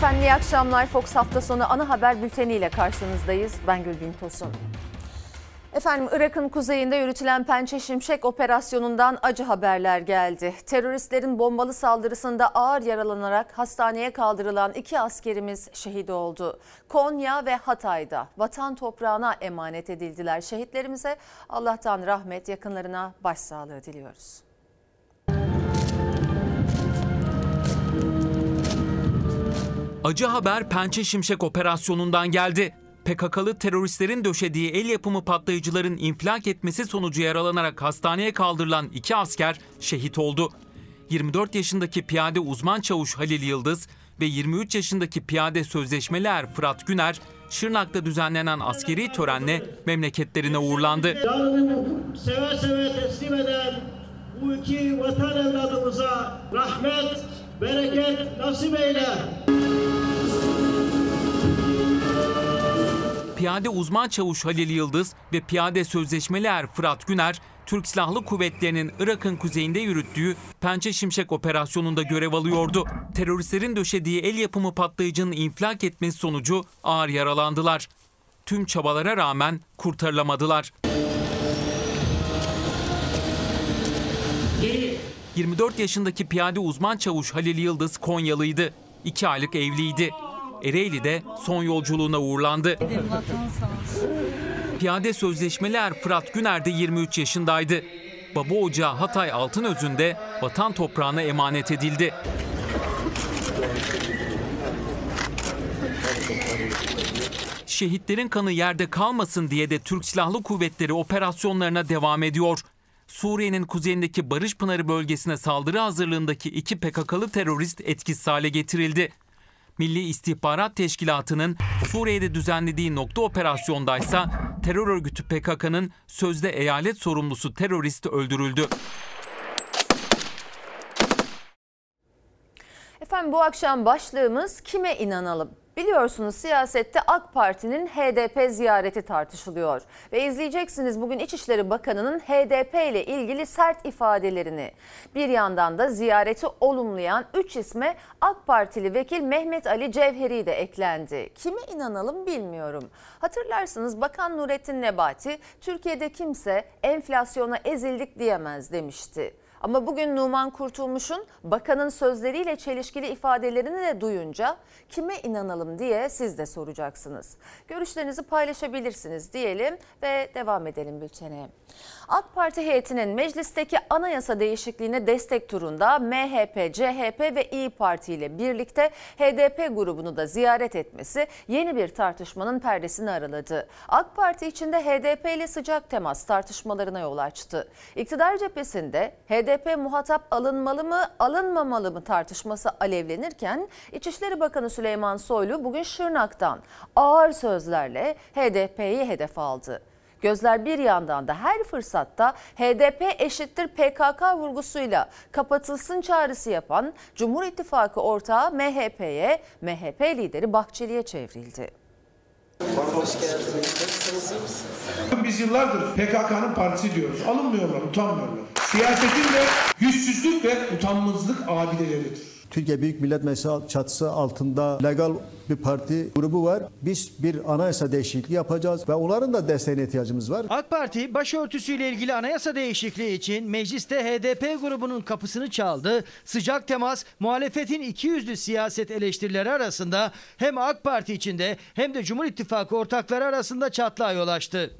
Efendim iyi akşamlar. Fox hafta sonu ana haber bülteniyle karşınızdayız. Ben Gülbin Tosun. Efendim Irak'ın kuzeyinde yürütülen Pençe Şimşek operasyonundan acı haberler geldi. Teröristlerin bombalı saldırısında ağır yaralanarak hastaneye kaldırılan iki askerimiz şehit oldu. Konya ve Hatay'da vatan toprağına emanet edildiler. Şehitlerimize Allah'tan rahmet, yakınlarına başsağlığı diliyoruz. Acı haber Pençe Şimşek operasyonundan geldi. PKK'lı teröristlerin döşediği el yapımı patlayıcıların infilak etmesi sonucu yaralanarak hastaneye kaldırılan iki asker şehit oldu. 24 yaşındaki piyade uzman çavuş Halil Yıldız ve 23 yaşındaki piyade sözleşmeli er Fırat Güner, Şırnak'ta düzenlenen askeri törenle memleketlerine uğurlandı. Seve seve teslim eden bu iki vatan evladımıza rahmet, bereket nasip eyle. Piyade uzman çavuş Halil Yıldız ve piyade sözleşmeli er Fırat Güner, Türk Silahlı Kuvvetleri'nin Irak'ın kuzeyinde yürüttüğü Pençe Şimşek operasyonunda görev alıyordu. Teröristlerin döşediği el yapımı patlayıcının infilak etmesi sonucu ağır yaralandılar. Tüm çabalara rağmen kurtarılamadılar. 24 yaşındaki piyade uzman çavuş Halil Yıldız Konyalıydı. 2 aylık evliydi. Ereğli'de son yolculuğuna uğurlandı. Piyade sözleşmeli Fırat Güner de 23 yaşındaydı. Baba ocağı Hatay Altınözü'nde vatan toprağına emanet edildi. Şehitlerin kanı yerde kalmasın diye de Türk Silahlı Kuvvetleri operasyonlarına devam ediyor. Suriye'nin kuzeyindeki Barış Pınarı bölgesine saldırı hazırlığındaki iki PKK'lı terörist etkisiz hale getirildi. Milli İstihbarat Teşkilatı'nın Suriye'de düzenlediği nokta operasyondaysa terör örgütü PKK'nın sözde eyalet sorumlusu terörist öldürüldü. Efendim bu akşam başlığımız kime inanalım? Biliyorsunuz siyasette AK Parti'nin HDP ziyareti tartışılıyor. Ve izleyeceksiniz bugün İçişleri Bakanı'nın HDP ile ilgili sert ifadelerini. Bir yandan da ziyareti olumlayan 3 isme AK Partili vekil Mehmet Ali Cevheri de eklendi. Kime inanalım bilmiyorum. Hatırlarsınız Bakan Nurettin Nebati Türkiye'de kimse enflasyona ezildik diyemez demişti. Ama bugün Numan Kurtulmuş'un bakanın sözleriyle çelişkili ifadelerini de duyunca kime inanalım diye siz de soracaksınız. Görüşlerinizi paylaşabilirsiniz diyelim ve devam edelim bültene. AK Parti heyetinin meclisteki anayasa değişikliğine destek turunda MHP, CHP ve İyi Parti ile birlikte HDP grubunu da ziyaret etmesi yeni bir tartışmanın perdesini araladı. AK Parti içinde HDP ile sıcak temas tartışmalarına yol açtı. İktidar cephesinde HDP muhatap alınmalı mı, alınmamalı mı tartışması alevlenirken İçişleri Bakanı Süleyman Soylu bugün Şırnak'tan ağır sözlerle HDP'yi hedef aldı. Gözler bir yandan da her fırsatta HDP eşittir PKK vurgusuyla kapatılsın çağrısı yapan Cumhur İttifakı ortağı MHP'ye, MHP lideri Bahçeli'ye çevrildi. Biz yıllardır PKK'nın partisi diyoruz. Alınmıyorlar, utanmıyorlar. Siyasetin de yüzsüzlük ve utanmazlık abideleridir. Türkiye Büyük Millet Meclisi çatısı altında legal bir parti grubu var. Biz bir anayasa değişikliği yapacağız ve onların da desteğine ihtiyacımız var. AK Parti başörtüsüyle ilgili anayasa değişikliği için mecliste HDP grubunun kapısını çaldı. Sıcak temas muhalefetin ikiyüzlü siyaset eleştirileri arasında hem AK Parti içinde hem de Cumhur İttifakı ortakları arasında çatlağa yol açtı.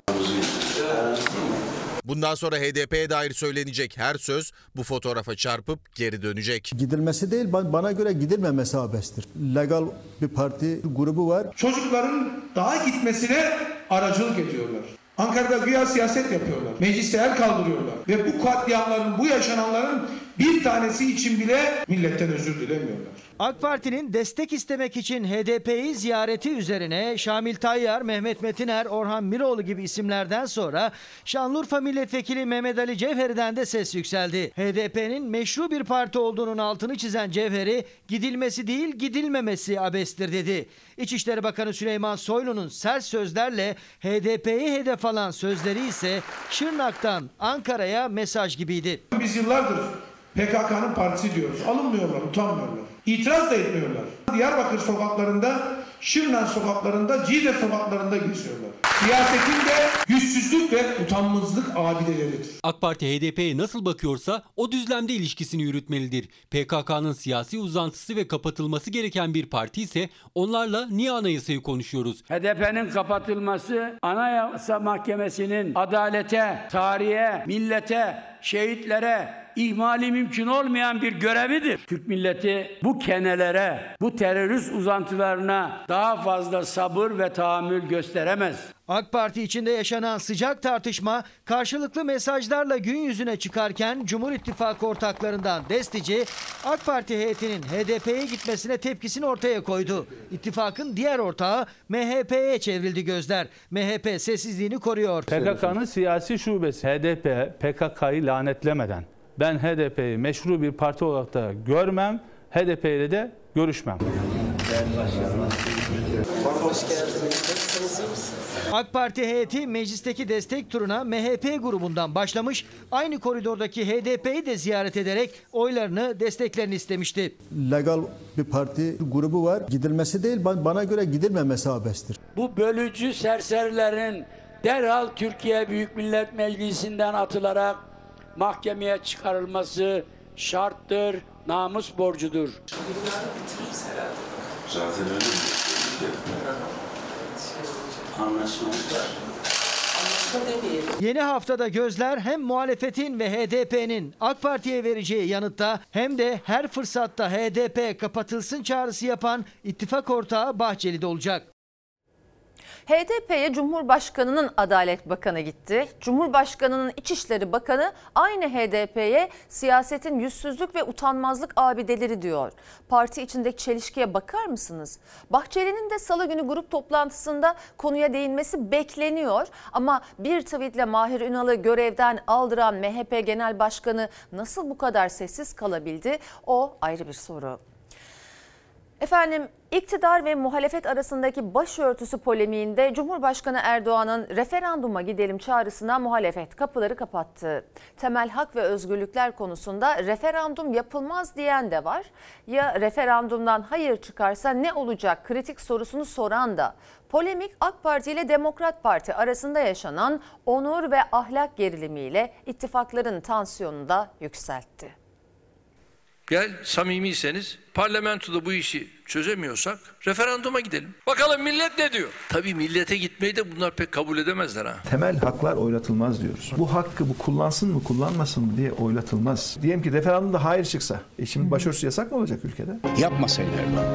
Bundan sonra HDP'ye dair söylenecek her söz bu fotoğrafa çarpıp geri dönecek. Gidilmesi değil bana göre gidilmemesi abestir. Legal bir parti grubu var. Çocukların daha gitmesine aracılık ediyorlar. Ankara'da güya siyaset yapıyorlar. Mecliste el kaldırıyorlar. Ve bu katliamların, bu yaşananların bir tanesi için bile milletten özür dilemiyorlar. AK Parti'nin destek istemek için HDP'yi ziyareti üzerine Şamil Tayyar, Mehmet Metiner, Orhan Miroğlu gibi isimlerden sonra Şanlıurfa Milletvekili Mehmet Ali Cevheri'den de ses yükseldi. HDP'nin meşru bir parti olduğunun altını çizen Cevheri gidilmesi değil gidilmemesi abestir dedi. İçişleri Bakanı Süleyman Soylu'nun sert sözlerle HDP'yi hedef alan sözleri ise Şırnak'tan Ankara'ya mesaj gibiydi. Biz yıllardır PKK'nın partisi diyoruz. Alınmıyorlar, utanmıyorlar. İtiraz da etmiyorlar. Diyarbakır sokaklarında, Şırnak sokaklarında, Cizre sokaklarında geziyorlar. Siyasetin de yüzsüzlük ve utanmazlık abideleridir. AK Parti HDP'ye nasıl bakıyorsa o düzlemde ilişkisini yürütmelidir. PKK'nın siyasi uzantısı ve kapatılması gereken bir parti ise onlarla niye anayasayı konuşuyoruz? HDP'nin kapatılması Anayasa Mahkemesi'nin adalete, tarihe, millete, şehitlere ihmali mümkün olmayan bir görevidir. Türk milleti bu kenelere, bu terörist uzantılarına daha fazla sabır ve tahammül gösteremez. AK Parti içinde yaşanan sıcak tartışma karşılıklı mesajlarla gün yüzüne çıkarken Cumhur İttifakı ortaklarından Destici AK Parti heyetinin HDP'ye gitmesine tepkisini ortaya koydu. İttifakın diğer ortağı MHP'ye çevrildi gözler. MHP sessizliğini koruyor. PKK'nın siyasi şubesi HDP PKK'yı lanetlemeden ben HDP'yi meşru bir parti olarak da görmem, HDP ile de görüşmem. AK Parti heyeti meclisteki destek turuna MHP grubundan başlamış. Aynı koridordaki HDP'yi de ziyaret ederek oylarını, desteklerini istemişti. Legal bir parti grubu var. Gidilmesi değil, ba- bana göre gidilmemesi abestir. Bu bölücü serserilerin derhal Türkiye Büyük Millet Meclisi'nden atılarak mahkemeye çıkarılması şarttır, namus borcudur. Zaten öyle mi? Anlaşmamız var. Yeni haftada gözler hem muhalefetin ve HDP'nin AK Parti'ye vereceği yanıtta hem de her fırsatta HDP kapatılsın çağrısı yapan ittifak ortağı Bahçeli'de olacak. HDP'ye Cumhurbaşkanı'nın Adalet Bakanı gitti. Cumhurbaşkanı'nın İçişleri Bakanı aynı HDP'ye siyasetin yüzsüzlük ve utanmazlık abideleri diyor. Parti içindeki çelişkiye bakar mısınız? Bahçeli'nin de salı günü grup toplantısında konuya değinmesi bekleniyor. Ama bir tweetle Mahir Ünal'ı görevden aldıran MHP Genel Başkanı nasıl bu kadar sessiz kalabildi? O ayrı bir soru. Efendim iktidar ve muhalefet arasındaki başörtüsü polemiğinde Cumhurbaşkanı Erdoğan'ın referanduma gidelim çağrısına muhalefet kapıları kapattı. Temel hak ve özgürlükler konusunda referandum yapılmaz diyen de var. Ya referandumdan hayır çıkarsa ne olacak kritik sorusunu soran da. Polemik AK Parti ile Demokrat Parti arasında yaşanan onur ve ahlak gerilimiyle ittifakların tansiyonunu da yükseltti. Gel samimiyseniz parlamentoda bu işi çözemiyorsak referanduma gidelim. Bakalım millet ne diyor? Tabii millete gitmeyi de bunlar pek kabul edemezler ha. Temel haklar oylatılmaz diyoruz. Bu hakkı bu kullansın mı kullanmasın mı diye oylatılmaz. Diyelim ki referandumda hayır çıksa. E şimdi başörtüsü yasak mı olacak ülkede? Yapmasaydı Erdoğan.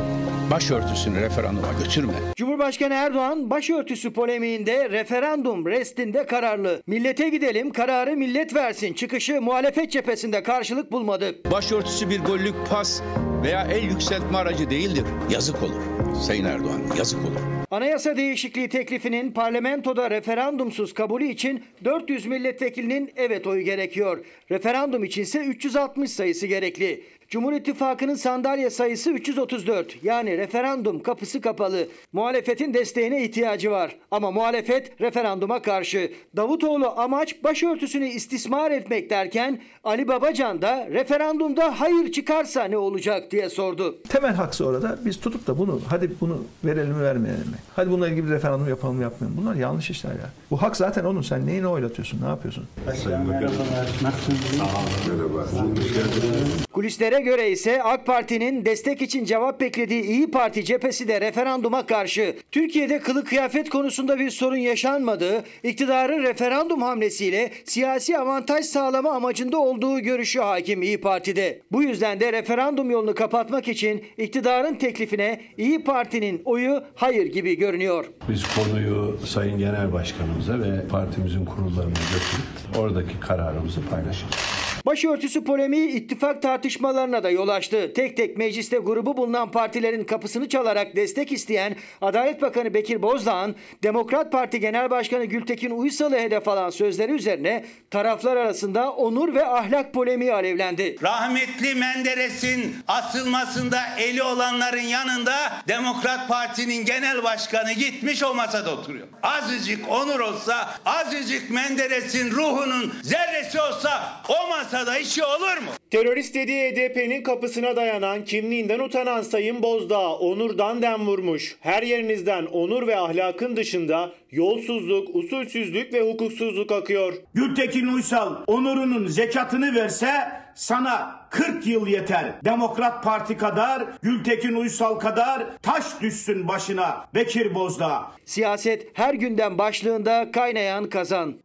Başörtüsünü referanduma götürme. Cumhurbaşkanı Erdoğan başörtüsü polemiğinde referandum restinde kararlı. Millete gidelim kararı millet versin çıkışı muhalefet cephesinde karşılık bulmadı. Başörtüsü bir gollük pas veya el yükseltme aracı değildir. Yazık olur. Sayın Erdoğan yazık olur. Anayasa değişikliği teklifinin parlamentoda referandumsuz kabulü için 400 milletvekilinin evet oyu gerekiyor. Referandum içinse 360 sayısı gerekli. Cumhur İttifakı'nın sandalye sayısı 334. Yani referandum kapısı kapalı. Muhalefetin desteğine ihtiyacı var. Ama muhalefet referanduma karşı. Davutoğlu amaç başörtüsünü istismar etmek derken Ali Babacan da referandumda hayır çıkarsa ne olacak diye sordu. Temel haksı orada. Biz tutup da bunu hadi bunu verelim mi vermeyelim mi? Hadi bununla ilgili bir referandum yapalım mı yapmayalım. Bunlar yanlış işler ya. Bu hak zaten onun. Sen neyini oylatıyorsun? Ne yapıyorsun? Kulislere göre ise AK Parti'nin destek için cevap beklediği İyi Parti cephesi de referanduma karşı. Türkiye'de kılık kıyafet konusunda bir sorun yaşanmadığı, iktidarın referandum hamlesiyle siyasi avantaj sağlama amacında olduğu görüşü hakim İyi Parti'de. Bu yüzden de referandum yolunu kapatmak için iktidarın teklifine İyi Parti'nin oyu hayır gibi görünüyor. Biz konuyu Sayın Genel Başkanımıza ve partimizin kurullarına götürüp oradaki kararımızı paylaşacağız. Başörtüsü polemiği ittifak tartışmalarına da yol açtı. Tek tek mecliste grubu bulunan partilerin kapısını çalarak destek isteyen Adalet Bakanı Bekir Bozdağ'ın Demokrat Parti Genel Başkanı Gültekin Uysal'ı hedef alan sözleri üzerine taraflar arasında onur ve ahlak polemiği alevlendi. Rahmetli Menderes'in asılmasında eli olanların yanında Demokrat Parti'nin genel başkanı gitmiş o masada oturuyor. Azıcık onur olsa, azıcık Menderes'in ruhunun zerresi olsa o masada işi olur mu? Terörist dediği HDP'nin kapısına dayanan kimliğinden utanan Sayın Bozdağ onurdan dem vurmuş. Her yerinizden onur ve ahlakın dışında yolsuzluk, usulsüzlük ve hukuksuzluk akıyor. Gültekin Uysal onurunun zekatını verse sana 40 yıl yeter. Demokrat Parti kadar, Gültekin Uysal kadar taş düşsün başına Bekir Bozdağ. Siyaset her günden başlığında kaynayan kazan.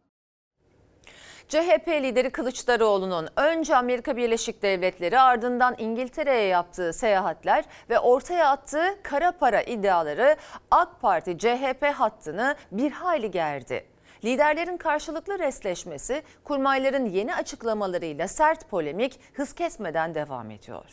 CHP lideri Kılıçdaroğlu'nun önce Amerika Birleşik Devletleri ardından İngiltere'ye yaptığı seyahatler ve ortaya attığı kara para iddiaları AK Parti CHP hattını bir hayli gerdi. Liderlerin karşılıklı resleşmesi, kurmayların yeni açıklamalarıyla sert polemik hız kesmeden devam ediyor.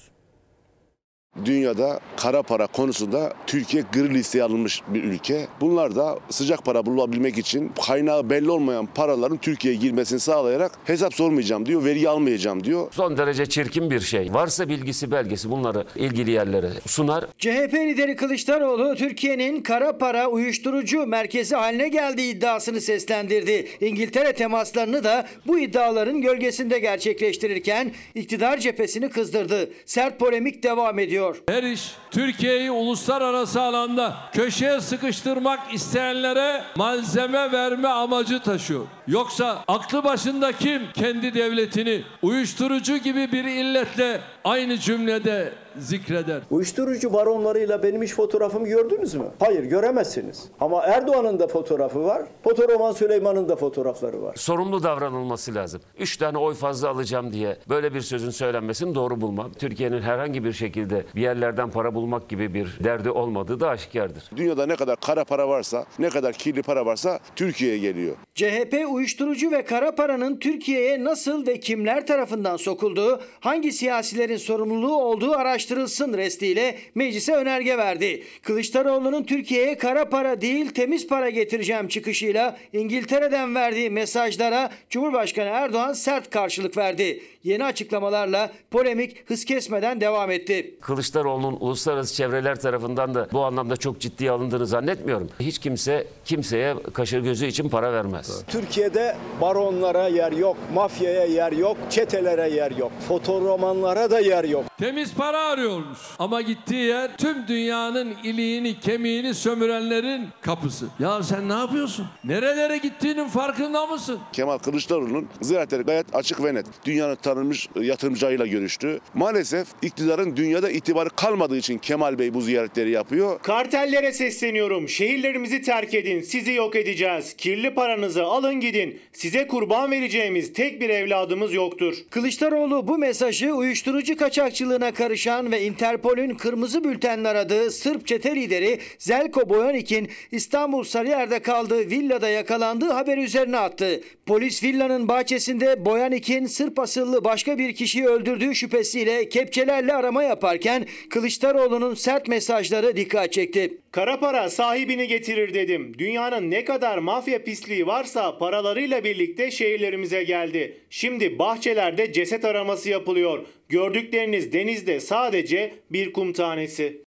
Dünyada kara para konusunda Türkiye gri listeye alınmış bir ülke. Bunlar da sıcak para bulabilmek için kaynağı belli olmayan paraların Türkiye'ye girmesini sağlayarak hesap sormayacağım diyor, vergi almayacağım diyor. Son derece çirkin bir şey. Varsa bilgisi belgesi bunları ilgili yerlere sunar. CHP lideri Kılıçdaroğlu Türkiye'nin kara para uyuşturucu merkezi haline geldiği iddiasını seslendirdi. İngiltere temaslarını da bu iddiaların gölgesinde gerçekleştirirken iktidar cephesini kızdırdı. Sert polemik devam ediyor. Her iş Türkiye'yi uluslararası alanda köşeye sıkıştırmak isteyenlere malzeme verme amacı taşıyor. Yoksa aklı başında kim kendi devletini uyuşturucu gibi bir illetle aynı cümlede zikreder. Uyuşturucu baronlarıyla benim hiç fotoğrafımı gördünüz mü? Hayır göremezsiniz. Ama Erdoğan'ın da fotoğrafı var. Fotoroman Süleyman'ın da fotoğrafları var. Sorumlu davranılması lazım. Üç tane oy fazla alacağım diye böyle bir sözün söylenmesini doğru bulmam. Türkiye'nin herhangi bir şekilde bir yerlerden para bulmak gibi bir derdi olmadığı da aşikardır. Dünyada ne kadar kara para varsa, ne kadar kirli para varsa Türkiye'ye geliyor. CHP uyuşturucu ve kara paranın Türkiye'ye nasıl ve kimler tarafından sokulduğu, hangi siyasilerin sorumluluğu olduğu araştırılsın restiyle meclise önerge verdi. Kılıçdaroğlu'nun Türkiye'ye kara para değil temiz para getireceğim çıkışıyla İngiltere'den verdiği mesajlara Cumhurbaşkanı Erdoğan sert karşılık verdi. Yeni açıklamalarla polemik hız kesmeden devam etti. Kılıçdaroğlu'nun uluslararası çevreler tarafından da bu anlamda çok ciddiye alındığını zannetmiyorum. Hiç kimse kimseye kaşır gözü için para vermez. Türkiye'de baronlara yer yok, mafyaya yer yok, çetelere yer yok, fotoromanlara da yer yok. Temiz para arıyormuş. Ama gittiği yer tüm dünyanın iliğini, kemiğini sömürenlerin kapısı. Ya sen ne yapıyorsun? Nerelere gittiğinin farkında mısın? Kemal Kılıçdaroğlu'nun ziyaretleri gayet açık ve net. Dünyanın tanınmış yatırımcıyla görüştü. Maalesef iktidarın dünyada itibarı kalmadığı için Kemal Bey bu ziyaretleri yapıyor. Kartellere sesleniyorum. Şehirlerimizi terk edin. Sizi yok edeceğiz. Kirli paranızı alın gidin. Size kurban vereceğimiz tek bir evladımız yoktur. Kılıçdaroğlu bu mesajı uyuşturucu kaçakçılığına karışan ve Interpol'ün kırmızı bültenle aradığı Sırp çete lideri Zelko Boyanik'in İstanbul Sarıyer'de kaldığı villada yakalandığı haberi üzerine attı. Polis villanın bahçesinde Boyanik'in Sırp asıllı başka bir kişiyi öldürdüğü şüphesiyle kepçelerle arama yaparken Kılıçdaroğlu'nun sert mesajları dikkat çekti. Kara para sahibini getirir dedim. Dünyanın ne kadar mafya pisliği varsa paralarıyla birlikte şehirlerimize geldi. Şimdi bahçelerde ceset araması yapılıyor. Gördükleriniz denizde sadece bir kum tanesi.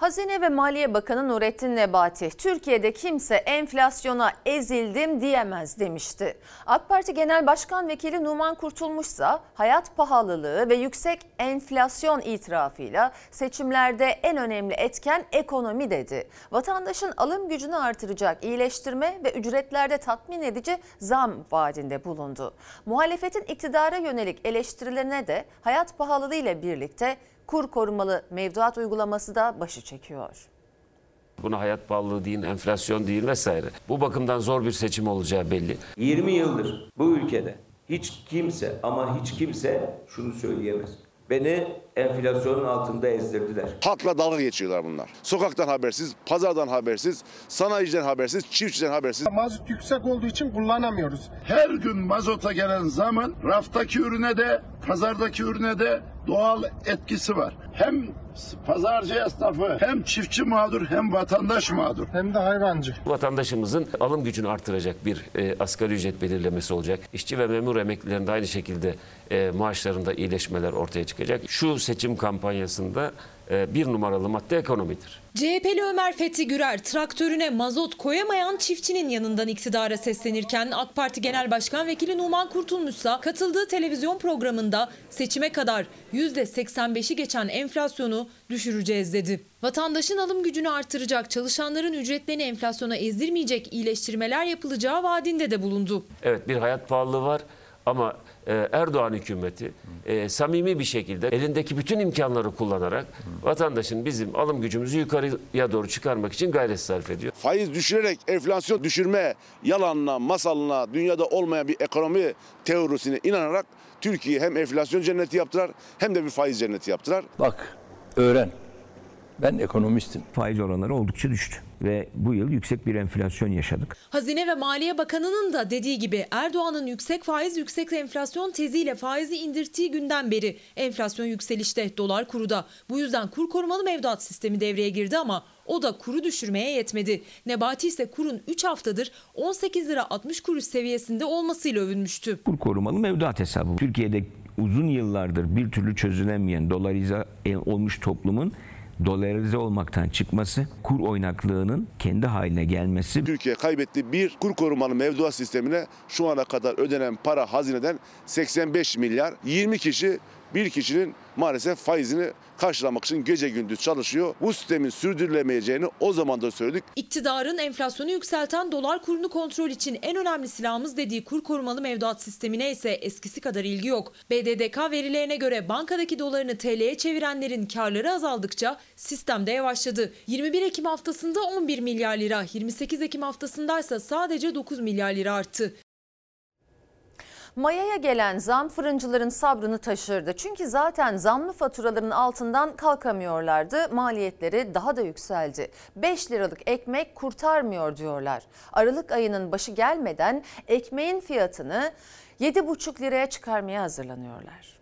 Hazine ve Maliye Bakanı Nurettin Nebati, Türkiye'de kimse enflasyona ezildim diyemez demişti. AK Parti Genel Başkan Vekili Numan Kurtulmuşsa hayat pahalılığı ve yüksek enflasyon itirafıyla seçimlerde en önemli etken ekonomi dedi. Vatandaşın alım gücünü artıracak iyileştirme ve ücretlerde tatmin edici zam vaadinde bulundu. Muhalefetin iktidara yönelik eleştirilerine de hayat pahalılığı ile birlikte kur korumalı mevduat uygulaması da başı çekiyor. Buna hayat pahalılığı deyin, enflasyon deyin vesaire. Bu bakımdan zor bir seçim olacağı belli. 20 yıldır bu ülkede hiç kimse ama hiç kimse şunu söyleyemez. Beni enflasyonun altında ezdirdiler. Halkla dalga geçiyorlar bunlar. Sokaktan habersiz, pazardan habersiz, sanayiciden habersiz, çiftçiden habersiz. Mazot yüksek olduğu için kullanamıyoruz. Her gün mazota gelen zaman raftaki ürüne de pazardaki ürüne de doğal etkisi var. Hem Pazarcı esnafı hem çiftçi mağdur hem vatandaş mağdur. Hem de hayvancı. Vatandaşımızın alım gücünü artıracak bir e, asgari ücret belirlemesi olacak. İşçi ve memur emeklilerinde aynı şekilde e, maaşlarında iyileşmeler ortaya çıkacak. Şu seçim kampanyasında bir numaralı madde ekonomidir. CHP'li Ömer Fethi Gürer traktörüne mazot koyamayan çiftçinin yanından iktidara seslenirken AK Parti Genel Başkan Vekili Numan Kurtulmuşsa katıldığı televizyon programında seçime kadar %85'i geçen enflasyonu düşüreceğiz dedi. Vatandaşın alım gücünü artıracak, çalışanların ücretlerini enflasyona ezdirmeyecek iyileştirmeler yapılacağı vaadinde de bulundu. Evet bir hayat pahalılığı var ama e, Erdoğan hükümeti e, samimi bir şekilde elindeki bütün imkanları kullanarak vatandaşın bizim alım gücümüzü yukarıya doğru çıkarmak için gayret sarf ediyor. Faiz düşürerek enflasyon düşürme yalanına, masalına, dünyada olmayan bir ekonomi teorisine inanarak Türkiye hem enflasyon cenneti yaptılar hem de bir faiz cenneti yaptılar. Bak, öğren. Ben ekonomistim. Faiz oranları oldukça düştü ve bu yıl yüksek bir enflasyon yaşadık. Hazine ve Maliye Bakanı'nın da dediği gibi Erdoğan'ın yüksek faiz yüksek enflasyon teziyle faizi indirttiği günden beri enflasyon yükselişte, dolar kuruda. Bu yüzden kur korumalı mevduat sistemi devreye girdi ama o da kuru düşürmeye yetmedi. Nebati ise kurun 3 haftadır 18 lira 60 kuruş seviyesinde olmasıyla övünmüştü. Kur korumalı mevduat hesabı. Türkiye'de uzun yıllardır bir türlü çözülemeyen dolarize olmuş toplumun dolarize olmaktan çıkması, kur oynaklığının kendi haline gelmesi. Türkiye kaybetti bir kur korumalı mevduat sistemine şu ana kadar ödenen para hazineden 85 milyar 20 kişi bir kişinin maalesef faizini karşılamak için gece gündüz çalışıyor. Bu sistemin sürdürülemeyeceğini o zaman da söyledik. İktidarın enflasyonu yükselten dolar kurunu kontrol için en önemli silahımız dediği kur korumalı mevduat sistemine ise eskisi kadar ilgi yok. BDDK verilerine göre bankadaki dolarını TL'ye çevirenlerin karları azaldıkça sistemde yavaşladı. 21 Ekim haftasında 11 milyar lira, 28 Ekim haftasındaysa sadece 9 milyar lira arttı. Mayaya gelen zam fırıncıların sabrını taşırdı. Çünkü zaten zamlı faturaların altından kalkamıyorlardı. Maliyetleri daha da yükseldi. 5 liralık ekmek kurtarmıyor diyorlar. Aralık ayının başı gelmeden ekmeğin fiyatını 7,5 liraya çıkarmaya hazırlanıyorlar.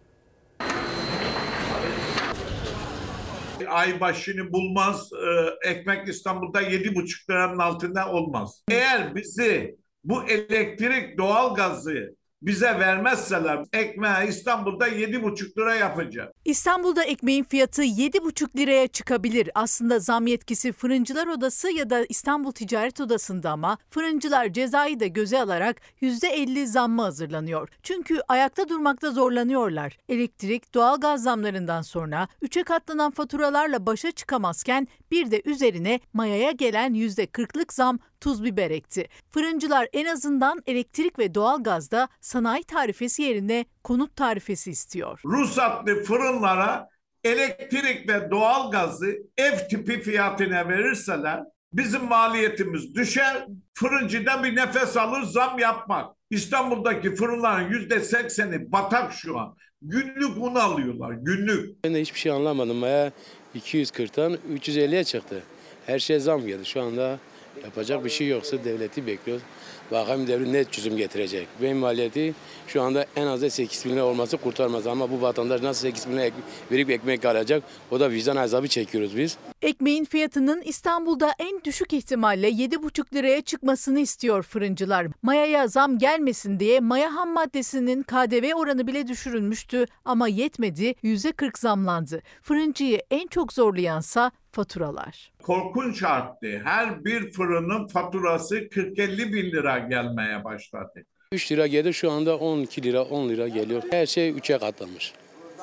ay başını bulmaz. Ee, ekmek İstanbul'da yedi buçuk liranın altında olmaz. Eğer bizi bu elektrik, doğalgazı bize vermezseler ekmeği İstanbul'da yedi buçuk lira yapacak. İstanbul'da ekmeğin fiyatı 7,5 liraya çıkabilir. Aslında zam yetkisi Fırıncılar Odası ya da İstanbul Ticaret Odası'nda ama fırıncılar cezayı da göze alarak %50 zammı hazırlanıyor. Çünkü ayakta durmakta zorlanıyorlar. Elektrik, doğalgaz zamlarından sonra 3'e katlanan faturalarla başa çıkamazken bir de üzerine mayaya gelen %40'lık zam tuz biber ekti. Fırıncılar en azından elektrik ve doğalgazda sanayi tarifesi yerine konut tarifesi istiyor. Ruhsatlı fırınlara elektrik ve doğalgazı ev tipi fiyatına verirseler bizim maliyetimiz düşer. Fırıncıda bir nefes alır zam yapmak. İstanbul'daki fırınların yüzde sekseni batak şu an. Günlük un alıyorlar günlük. Ben de hiçbir şey anlamadım. Baya 240'tan 350'ye çıktı. Her şey zam geldi. Şu anda yapacak bir şey yoksa devleti bekliyoruz. Bakalım devlet ne çözüm getirecek. Benim maliyeti şu anda en az da 8 bin lira olması kurtarmaz. Ama bu vatandaş nasıl 8 bin lira verip ekmek alacak o da vicdan azabı çekiyoruz biz. Ekmeğin fiyatının İstanbul'da en düşük ihtimalle 7,5 liraya çıkmasını istiyor fırıncılar. Mayaya zam gelmesin diye maya ham maddesinin KDV oranı bile düşürülmüştü ama yetmedi %40 zamlandı. Fırıncıyı en çok zorlayansa faturalar. Korkunç arttı. Her bir fırının faturası 40-50 bin lira gelmeye başladı. 3 lira geldi şu anda 12 lira 10 lira geliyor. Her şey 3'e katlanmış.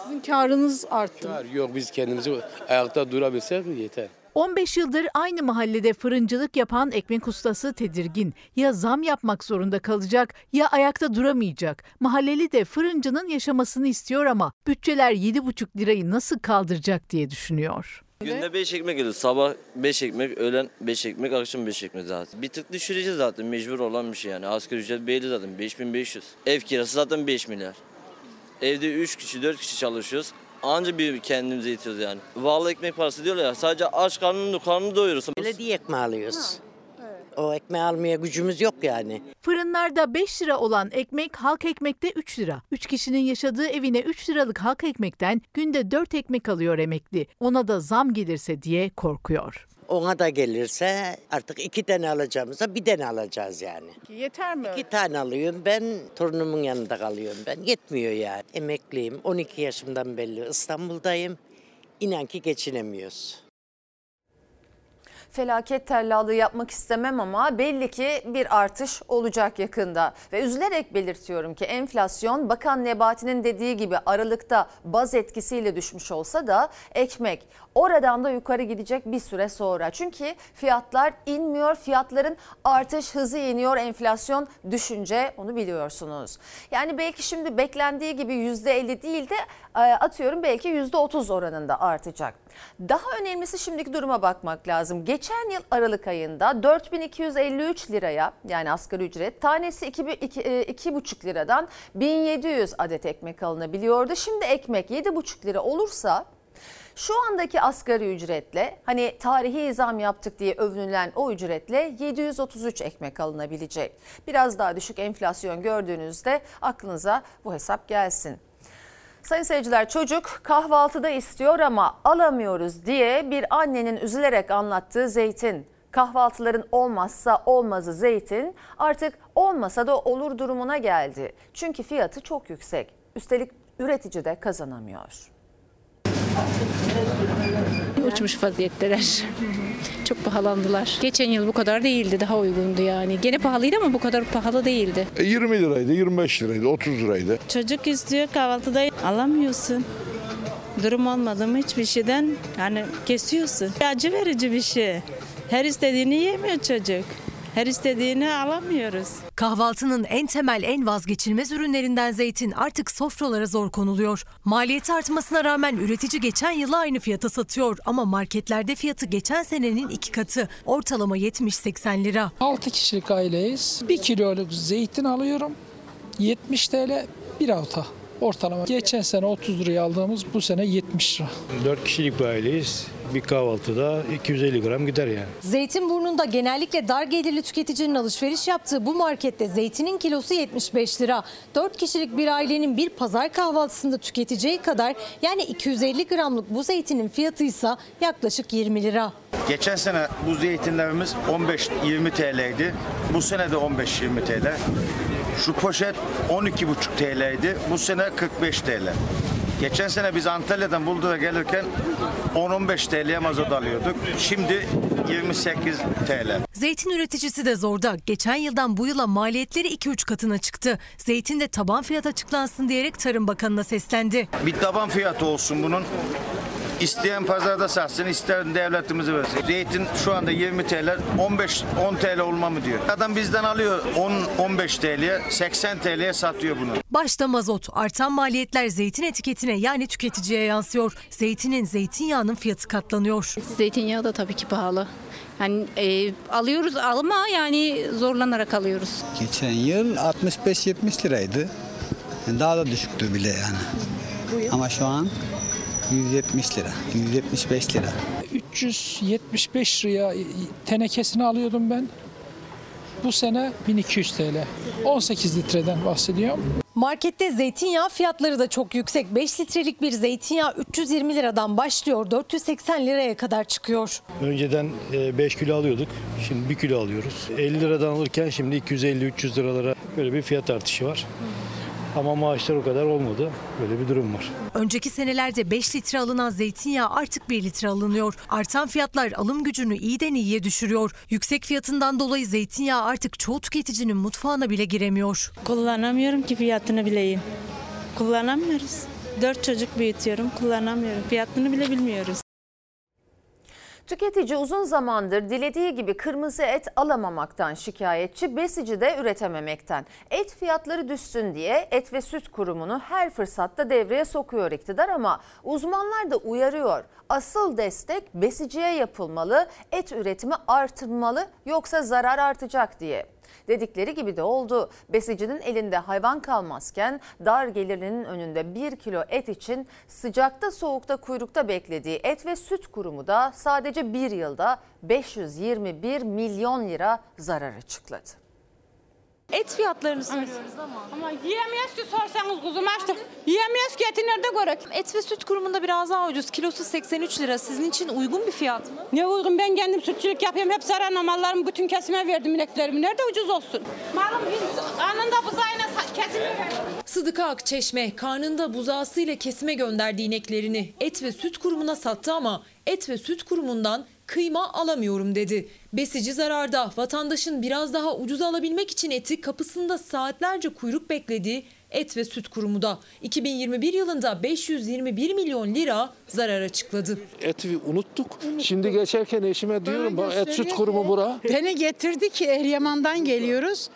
Sizin karınız arttı. Kar Yok biz kendimizi ayakta durabilsek yeter. 15 yıldır aynı mahallede fırıncılık yapan ekmek ustası tedirgin. Ya zam yapmak zorunda kalacak ya ayakta duramayacak. Mahalleli de fırıncının yaşamasını istiyor ama bütçeler 7,5 lirayı nasıl kaldıracak diye düşünüyor. Günde 5 ekmek yiyoruz. Sabah 5 ekmek, öğlen 5 ekmek, akşam 5 ekmek zaten. Bir tık düşüreceğiz zaten mecbur olan bir şey yani. Asgari ücret belli zaten 5500. Ev kirası zaten 5 milyar. Evde 3 kişi 4 kişi çalışıyoruz. Anca bir kendimize yetiyoruz yani. Vallahi ekmek parası diyorlar ya sadece aç karnını karnını doyuruyorsun. Belediye ekmeği alıyoruz. O ekmeği almaya gücümüz yok yani. Fırınlarda 5 lira olan ekmek halk ekmekte 3 lira. 3 kişinin yaşadığı evine 3 liralık halk ekmekten günde 4 ekmek alıyor emekli. Ona da zam gelirse diye korkuyor. Ona da gelirse artık iki tane alacağımıza bir tane alacağız yani. Yeter mi? İki tane alıyorum ben torunumun yanında kalıyorum ben. Yetmiyor yani. Emekliyim 12 yaşımdan belli İstanbul'dayım. İnan ki geçinemiyoruz. Felaket tellallığı yapmak istemem ama belli ki bir artış olacak yakında. Ve üzülerek belirtiyorum ki enflasyon Bakan Nebati'nin dediği gibi Aralık'ta baz etkisiyle düşmüş olsa da ekmek oradan da yukarı gidecek bir süre sonra. Çünkü fiyatlar inmiyor, fiyatların artış hızı iniyor, enflasyon düşünce onu biliyorsunuz. Yani belki şimdi beklendiği gibi %50 değil de e, atıyorum belki %30 oranında artacak. Daha önemlisi şimdiki duruma bakmak lazım. Geçen yıl Aralık ayında 4253 liraya yani asgari ücret tanesi 2,5 liradan 1700 adet ekmek alınabiliyordu. Şimdi ekmek 7,5 lira olursa şu andaki asgari ücretle hani tarihi zam yaptık diye övünülen o ücretle 733 ekmek alınabilecek. Biraz daha düşük enflasyon gördüğünüzde aklınıza bu hesap gelsin. Sayın seyirciler çocuk kahvaltıda istiyor ama alamıyoruz diye bir annenin üzülerek anlattığı zeytin. Kahvaltıların olmazsa olmazı zeytin artık olmasa da olur durumuna geldi. Çünkü fiyatı çok yüksek. Üstelik üretici de kazanamıyor. Uçmuş vaziyetteler. Çok pahalandılar. Geçen yıl bu kadar değildi, daha uygundu yani. Gene pahalıydı ama bu kadar pahalı değildi. 20 liraydı, 25 liraydı, 30 liraydı. Çocuk istiyor kahvaltıda alamıyorsun. Durum olmadı mı hiçbir şeyden yani kesiyorsun. Acı verici bir şey. Her istediğini yemiyor çocuk. Her istediğini alamıyoruz. Kahvaltının en temel, en vazgeçilmez ürünlerinden zeytin artık sofralara zor konuluyor. Maliyeti artmasına rağmen üretici geçen yıla aynı fiyata satıyor ama marketlerde fiyatı geçen senenin iki katı. Ortalama 70-80 lira. 6 kişilik aileyiz. 1 kiloluk zeytin alıyorum. 70 TL bir hafta ortalama. Geçen sene 30 liraya aldığımız bu sene 70 lira. 4 kişilik bir aileyiz. Bir kahvaltıda 250 gram gider yani. Zeytinburnu'nda genellikle dar gelirli tüketicinin alışveriş yaptığı bu markette zeytinin kilosu 75 lira. 4 kişilik bir ailenin bir pazar kahvaltısında tüketeceği kadar yani 250 gramlık bu zeytinin fiyatı ise yaklaşık 20 lira. Geçen sene bu zeytinlerimiz 15-20 TL'ydi. Bu sene de 15-20 TL. Şu poşet 12,5 TL'ydi. Bu sene 45 TL. Geçen sene biz Antalya'dan Burdur'a gelirken 10-15 TL'ye mazot alıyorduk. Şimdi 28 TL. Zeytin üreticisi de zorda. Geçen yıldan bu yıla maliyetleri 2-3 katına çıktı. Zeytin de taban fiyat açıklansın diyerek Tarım Bakanı'na seslendi. Bir taban fiyatı olsun bunun. İsteyen pazarda satsın, isteyen devletimize versin. Zeytin şu anda 20 TL, 15 10 TL olma mı diyor. Adam bizden alıyor 10 15 TL'ye, 80 TL'ye satıyor bunu. Başta mazot, artan maliyetler zeytin etiketine yani tüketiciye yansıyor. Zeytinin, zeytinyağının fiyatı katlanıyor. Zeytinyağı da tabii ki pahalı. Yani e, alıyoruz ama yani zorlanarak alıyoruz. Geçen yıl 65-70 liraydı. Daha da düşüktü bile yani. Ama şu an 170 lira, 175 lira. 375 liraya tenekesini alıyordum ben. Bu sene 1200 TL. 18 litreden bahsediyorum. Markette zeytinyağı fiyatları da çok yüksek. 5 litrelik bir zeytinyağı 320 liradan başlıyor, 480 liraya kadar çıkıyor. Önceden 5 kilo alıyorduk. Şimdi 1 kilo alıyoruz. 50 liradan alırken şimdi 250-300 liralara böyle bir fiyat artışı var. Ama maaşlar o kadar olmadı. Böyle bir durum var. Önceki senelerde 5 litre alınan zeytinyağı artık 1 litre alınıyor. Artan fiyatlar alım gücünü iyiden iyiye düşürüyor. Yüksek fiyatından dolayı zeytinyağı artık çoğu tüketicinin mutfağına bile giremiyor. Kullanamıyorum ki fiyatını bileyim. Kullanamıyoruz. Dört çocuk büyütüyorum, kullanamıyorum. Fiyatını bile bilmiyoruz. Tüketici uzun zamandır dilediği gibi kırmızı et alamamaktan şikayetçi, besici de üretememekten. Et fiyatları düşsün diye Et ve Süt Kurumu'nu her fırsatta devreye sokuyor iktidar ama uzmanlar da uyarıyor. Asıl destek besiciye yapılmalı, et üretimi artırılmalı yoksa zarar artacak diye. Dedikleri gibi de oldu. Besicinin elinde hayvan kalmazken dar gelirinin önünde 1 kilo et için sıcakta soğukta kuyrukta beklediği et ve süt kurumu da sadece bir yılda 521 milyon lira zarar açıkladı. Et fiyatlarını soruyoruz ama. Ama yiyemeyiz ki sorsanız kuzum açtık. Yiyemeyiz ki eti nerede görek? Et ve süt kurumunda biraz daha ucuz. Kilosu 83 lira. Sizin için uygun bir fiyat mı? Ne uygun ben kendim sütçülük yapıyorum. Hep zararına mallarımı bütün kesime verdim ineklerimi. Nerede ucuz olsun? Malım biz anında buzağıyla kesiliyor. Sıdıka Akçeşme karnında buzağısıyla kesime gönderdi ineklerini. Et ve süt kurumuna sattı ama et ve süt kurumundan kıyma alamıyorum dedi. Besici zararda vatandaşın biraz daha ucuz alabilmek için eti kapısında saatlerce kuyruk beklediği et ve süt kurumu da 2021 yılında 521 milyon lira zarar açıkladı. Eti unuttuk. Şimdi geçerken eşime diyorum bak et süt kurumu bura. Beni getirdi ki Eryaman'dan geliyoruz.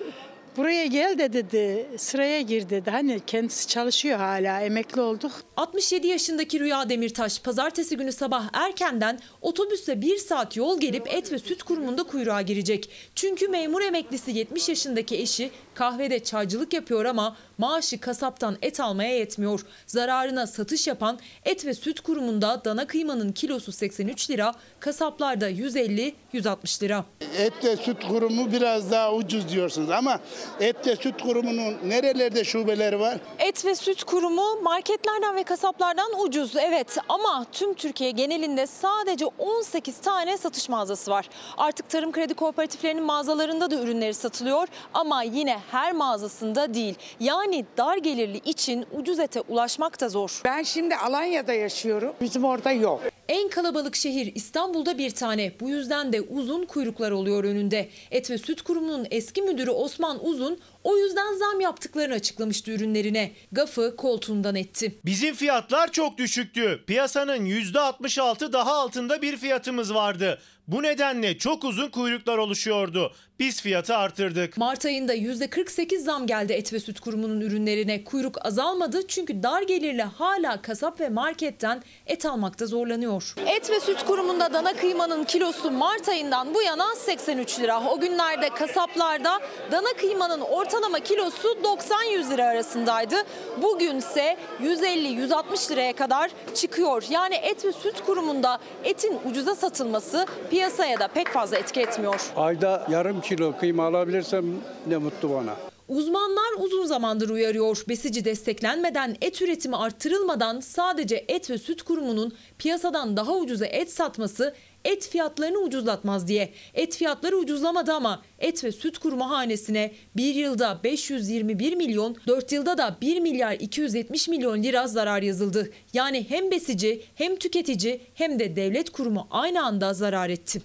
Buraya gel de dedi sıraya gir dedi. Hani kendisi çalışıyor hala emekli olduk. 67 yaşındaki Rüya Demirtaş pazartesi günü sabah erkenden otobüsle bir saat yol gelip et ve süt kurumunda kuyruğa girecek. Çünkü memur emeklisi 70 yaşındaki eşi kahvede çaycılık yapıyor ama maaşı kasaptan et almaya yetmiyor. Zararına satış yapan et ve süt kurumunda dana kıymanın kilosu 83 lira, kasaplarda 150-160 lira. Et ve süt kurumu biraz daha ucuz diyorsunuz ama et ve süt kurumunun nerelerde şubeleri var? Et ve süt kurumu marketlerden ve kasaplardan ucuz evet ama tüm Türkiye genelinde sadece 18 tane satış mağazası var. Artık tarım kredi kooperatiflerinin mağazalarında da ürünleri satılıyor ama yine her mağazasında değil. Yani dar gelirli için ucuz ete ulaşmak da zor. Ben şimdi Alanya'da yaşıyorum. Bizim orada yok. En kalabalık şehir İstanbul'da bir tane. Bu yüzden de uzun kuyruklar oluyor önünde. Et ve Süt Kurumu'nun eski müdürü Osman Uzun o yüzden zam yaptıklarını açıklamıştı ürünlerine. Gafı koltuğundan etti. Bizim fiyatlar çok düşüktü. Piyasanın %66 daha altında bir fiyatımız vardı. Bu nedenle çok uzun kuyruklar oluşuyordu. Biz fiyatı artırdık. Mart ayında %48 zam geldi et ve süt kurumunun ürünlerine. Kuyruk azalmadı çünkü dar gelirle hala kasap ve marketten et almakta zorlanıyor. Et ve süt kurumunda dana kıymanın kilosu Mart ayından bu yana 83 lira. O günlerde kasaplarda dana kıymanın ortalama kilosu 90-100 lira arasındaydı. Bugünse 150-160 liraya kadar çıkıyor. Yani et ve süt kurumunda etin ucuza satılması piyasaya da pek fazla etki etmiyor. Ayda yarım kilo kıyma alabilirsem ne mutlu bana. Uzmanlar uzun zamandır uyarıyor. Besici desteklenmeden, et üretimi arttırılmadan sadece et ve süt kurumunun piyasadan daha ucuza et satması et fiyatlarını ucuzlatmaz diye. Et fiyatları ucuzlamadı ama et ve süt kurumu hanesine bir yılda 521 milyon, 4 yılda da 1 milyar 270 milyon lira zarar yazıldı. Yani hem besici hem tüketici hem de devlet kurumu aynı anda zarar etti.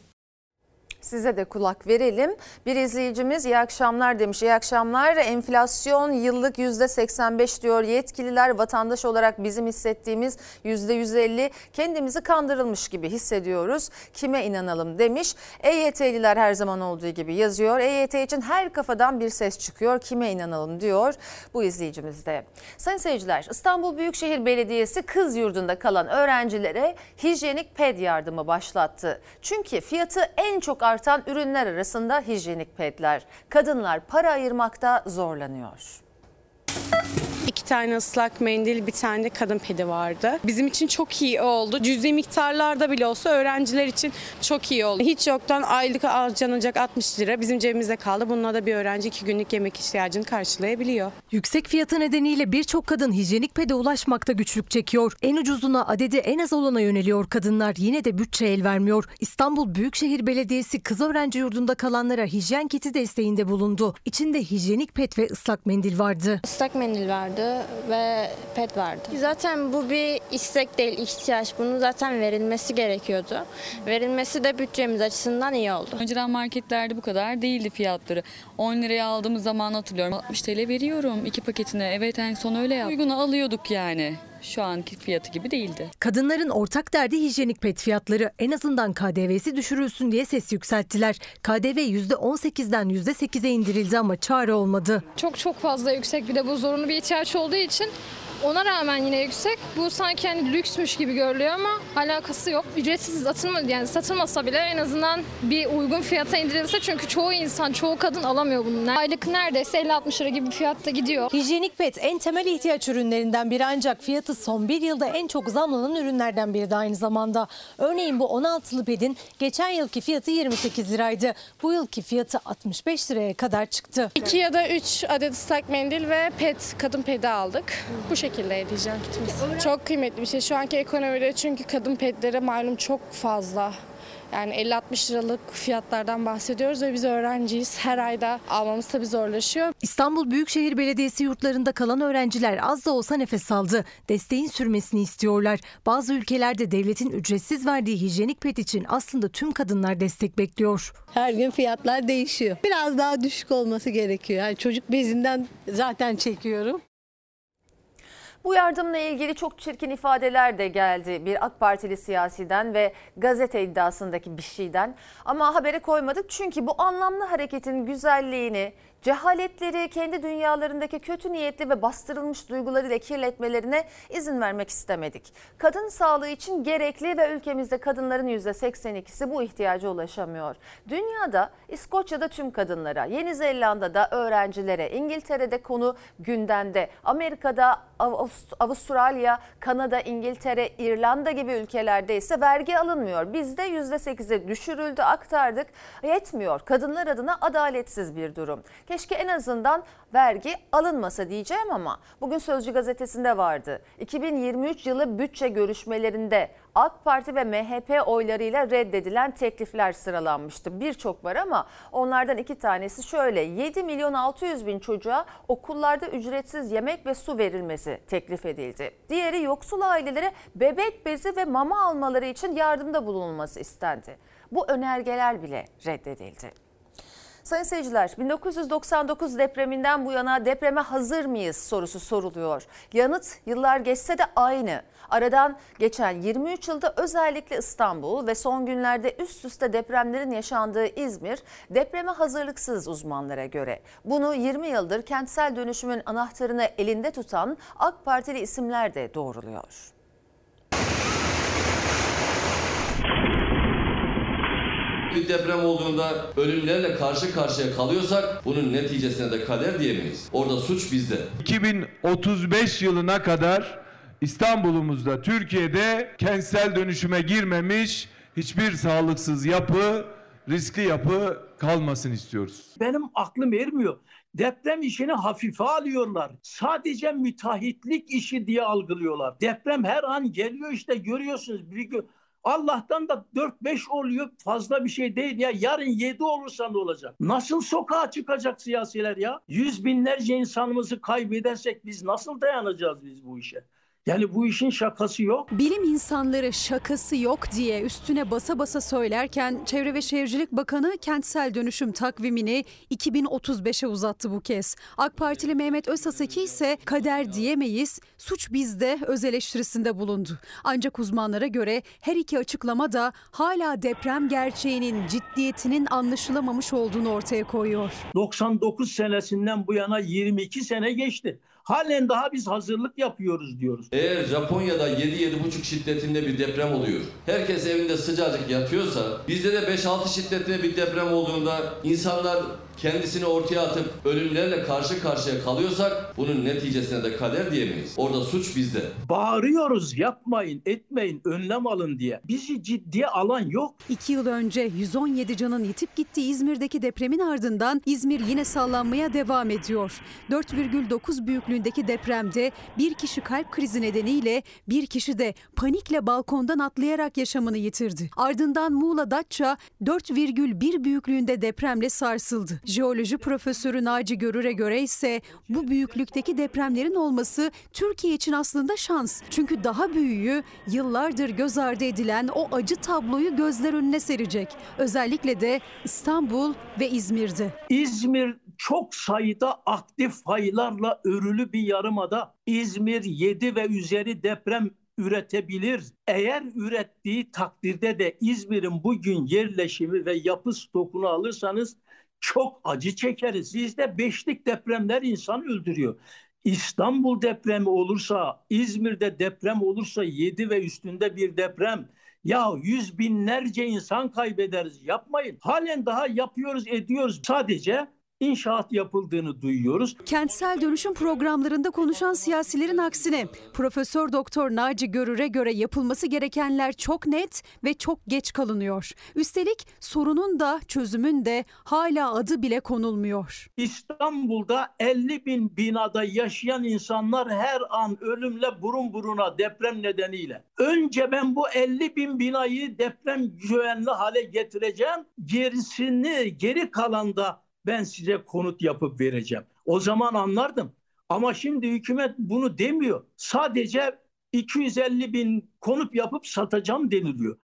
Size de kulak verelim. Bir izleyicimiz iyi akşamlar demiş. İyi akşamlar. Enflasyon yıllık %85 diyor yetkililer. Vatandaş olarak bizim hissettiğimiz %150 kendimizi kandırılmış gibi hissediyoruz. Kime inanalım demiş. EYT'liler her zaman olduğu gibi yazıyor. EYT için her kafadan bir ses çıkıyor. Kime inanalım diyor bu izleyicimiz de. Sayın seyirciler İstanbul Büyükşehir Belediyesi kız yurdunda kalan öğrencilere hijyenik ped yardımı başlattı. Çünkü fiyatı en çok artan ürünler arasında hijyenik pedler. Kadınlar para ayırmakta zorlanıyor. İki tane ıslak mendil, bir tane de kadın pedi vardı. Bizim için çok iyi oldu. Cüzi miktarlarda bile olsa öğrenciler için çok iyi oldu. Hiç yoktan aylık harcanacak 60 lira bizim cebimizde kaldı. Bununla da bir öğrenci iki günlük yemek ihtiyacını karşılayabiliyor. Yüksek fiyatı nedeniyle birçok kadın hijyenik pede ulaşmakta güçlük çekiyor. En ucuzuna adedi en az olana yöneliyor kadınlar. Yine de bütçe el vermiyor. İstanbul Büyükşehir Belediyesi kız öğrenci yurdunda kalanlara hijyen kiti desteğinde bulundu. İçinde hijyenik pet ve ıslak mendil vardı. Islak mendil vardı ve pet vardı. Zaten bu bir istek değil, ihtiyaç. Bunun zaten verilmesi gerekiyordu. Verilmesi de bütçemiz açısından iyi oldu. Önceden marketlerde bu kadar değildi fiyatları. 10 liraya aldığımız zaman hatırlıyorum. 60 TL veriyorum iki paketine. Evet en son öyle yaptım. Uyguna alıyorduk yani. Şu anki fiyatı gibi değildi. Kadınların ortak derdi hijyenik pet fiyatları. En azından KDV'si düşürülsün diye ses yükselttiler. KDV %18'den %8'e indirildi ama çare olmadı. Çok çok fazla yüksek bir de bu zorunlu bir ihtiyaç olduğu için Ona rağmen yine yüksek. Bu sanki hani lüksmüş gibi görülüyor ama alakası yok. Ücretsiz satılma, yani satılmasa bile en azından bir uygun fiyata indirilse çünkü çoğu insan, çoğu kadın alamıyor bunu. Aylık neredeyse 50-60 lira gibi bir fiyatta gidiyor. Hijyenik pet en temel ihtiyaç ürünlerinden biri ancak fiyatı son bir yılda en çok zamlanan ürünlerden biri de aynı zamanda. Örneğin bu 16'lı pedin geçen yılki fiyatı 28 liraydı. Bu yılki fiyatı 65 liraya kadar çıktı. 2 ya da 3 adet ıslak mendil ve pet, kadın pedi aldık. Bu şekilde edeceğim kitimiz. Çok kıymetli bir şey. Şu anki ekonomide çünkü kadın pedlere malum çok fazla. Yani 50-60 liralık fiyatlardan bahsediyoruz ve biz öğrenciyiz. Her ayda almamız tabii zorlaşıyor. İstanbul Büyükşehir Belediyesi yurtlarında kalan öğrenciler az da olsa nefes aldı. Desteğin sürmesini istiyorlar. Bazı ülkelerde devletin ücretsiz verdiği hijyenik pet için aslında tüm kadınlar destek bekliyor. Her gün fiyatlar değişiyor. Biraz daha düşük olması gerekiyor. Yani çocuk bezinden zaten çekiyorum. Bu yardımla ilgili çok çirkin ifadeler de geldi bir AK Partili siyasiden ve gazete iddiasındaki bir şeyden. Ama habere koymadık çünkü bu anlamlı hareketin güzelliğini, cehaletleri kendi dünyalarındaki kötü niyetli ve bastırılmış duygularıyla kirletmelerine izin vermek istemedik. Kadın sağlığı için gerekli ve ülkemizde kadınların %82'si bu ihtiyaca ulaşamıyor. Dünyada İskoçya'da tüm kadınlara, Yeni Zelanda'da öğrencilere, İngiltere'de konu gündemde, Amerika'da, Avustralya, Kanada, İngiltere, İrlanda gibi ülkelerde ise vergi alınmıyor. Bizde %8'e düşürüldü, aktardık. Yetmiyor. Kadınlar adına adaletsiz bir durum. Keşke en azından vergi alınmasa diyeceğim ama bugün Sözcü gazetesinde vardı. 2023 yılı bütçe görüşmelerinde AK Parti ve MHP oylarıyla reddedilen teklifler sıralanmıştı. Birçok var ama onlardan iki tanesi şöyle 7 milyon 600 bin çocuğa okullarda ücretsiz yemek ve su verilmesi teklif edildi. Diğeri yoksul ailelere bebek bezi ve mama almaları için yardımda bulunulması istendi. Bu önergeler bile reddedildi. Sayın seyirciler 1999 depreminden bu yana depreme hazır mıyız sorusu soruluyor. Yanıt yıllar geçse de aynı. Aradan geçen 23 yılda özellikle İstanbul ve son günlerde üst üste depremlerin yaşandığı İzmir depreme hazırlıksız uzmanlara göre. Bunu 20 yıldır kentsel dönüşümün anahtarını elinde tutan AK Partili isimler de doğruluyor. Bir deprem olduğunda ölümlerle karşı karşıya kalıyorsak bunun neticesine de kader diyemeyiz. Orada suç bizde. 2035 yılına kadar İstanbul'umuzda Türkiye'de kentsel dönüşüme girmemiş hiçbir sağlıksız yapı, riskli yapı kalmasın istiyoruz. Benim aklım ermiyor. Deprem işini hafife alıyorlar. Sadece müteahhitlik işi diye algılıyorlar. Deprem her an geliyor işte görüyorsunuz. Bir gün Allah'tan da 4-5 oluyor fazla bir şey değil ya. Yarın 7 olursa ne olacak? Nasıl sokağa çıkacak siyasiler ya? Yüz binlerce insanımızı kaybedersek biz nasıl dayanacağız biz bu işe? Yani bu işin şakası yok. Bilim insanları şakası yok diye üstüne basa basa söylerken Çevre ve Şehircilik Bakanı kentsel dönüşüm takvimini 2035'e uzattı bu kez. AK Partili Mehmet Özaseki ise kader diyemeyiz, suç bizde öz eleştirisinde bulundu. Ancak uzmanlara göre her iki açıklama da hala deprem gerçeğinin ciddiyetinin anlaşılamamış olduğunu ortaya koyuyor. 99 senesinden bu yana 22 sene geçti. Halen daha biz hazırlık yapıyoruz diyoruz. Eğer Japonya'da 7-7,5 şiddetinde bir deprem oluyor. Herkes evinde sıcacık yatıyorsa bizde de 5-6 şiddetinde bir deprem olduğunda insanlar kendisini ortaya atıp ölümlerle karşı karşıya kalıyorsak bunun neticesine de kader diyemeyiz. Orada suç bizde. Bağırıyoruz yapmayın etmeyin önlem alın diye. Bizi ciddiye alan yok. İki yıl önce 117 canın yitip gittiği İzmir'deki depremin ardından İzmir yine sallanmaya devam ediyor. 4,9 büyüklüğündeki depremde bir kişi kalp krizi nedeniyle bir kişi de panikle balkondan atlayarak yaşamını yitirdi. Ardından Muğla Datça 4,1 büyüklüğünde depremle sarsıldı. Jeoloji profesörü Naci Görür'e göre ise bu büyüklükteki depremlerin olması Türkiye için aslında şans. Çünkü daha büyüğü yıllardır göz ardı edilen o acı tabloyu gözler önüne serecek. Özellikle de İstanbul ve İzmir'de. İzmir çok sayıda aktif faylarla örülü bir yarımada. İzmir 7 ve üzeri deprem üretebilir. Eğer ürettiği takdirde de İzmir'in bugün yerleşimi ve yapı stokunu alırsanız çok acı çekeriz. Sizde beşlik depremler insan öldürüyor. İstanbul depremi olursa, İzmir'de deprem olursa 7 ve üstünde bir deprem. Ya yüz binlerce insan kaybederiz. Yapmayın. Halen daha yapıyoruz, ediyoruz. Sadece inşaat yapıldığını duyuyoruz. Kentsel dönüşüm programlarında konuşan siyasilerin aksine Profesör Doktor Naci Görür'e göre yapılması gerekenler çok net ve çok geç kalınıyor. Üstelik sorunun da çözümün de hala adı bile konulmuyor. İstanbul'da 50 bin binada yaşayan insanlar her an ölümle burun buruna deprem nedeniyle. Önce ben bu 50 bin binayı deprem güvenli hale getireceğim. Gerisini geri kalanda ben size konut yapıp vereceğim. O zaman anlardım. Ama şimdi hükümet bunu demiyor. Sadece 250 bin konut yapıp satacağım deniliyor.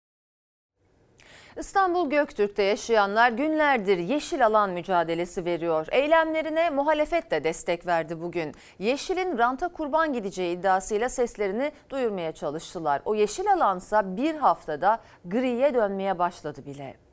İstanbul Göktürk'te yaşayanlar günlerdir yeşil alan mücadelesi veriyor. Eylemlerine muhalefet de destek verdi bugün. Yeşilin ranta kurban gideceği iddiasıyla seslerini duyurmaya çalıştılar. O yeşil alansa bir haftada griye dönmeye başladı bile.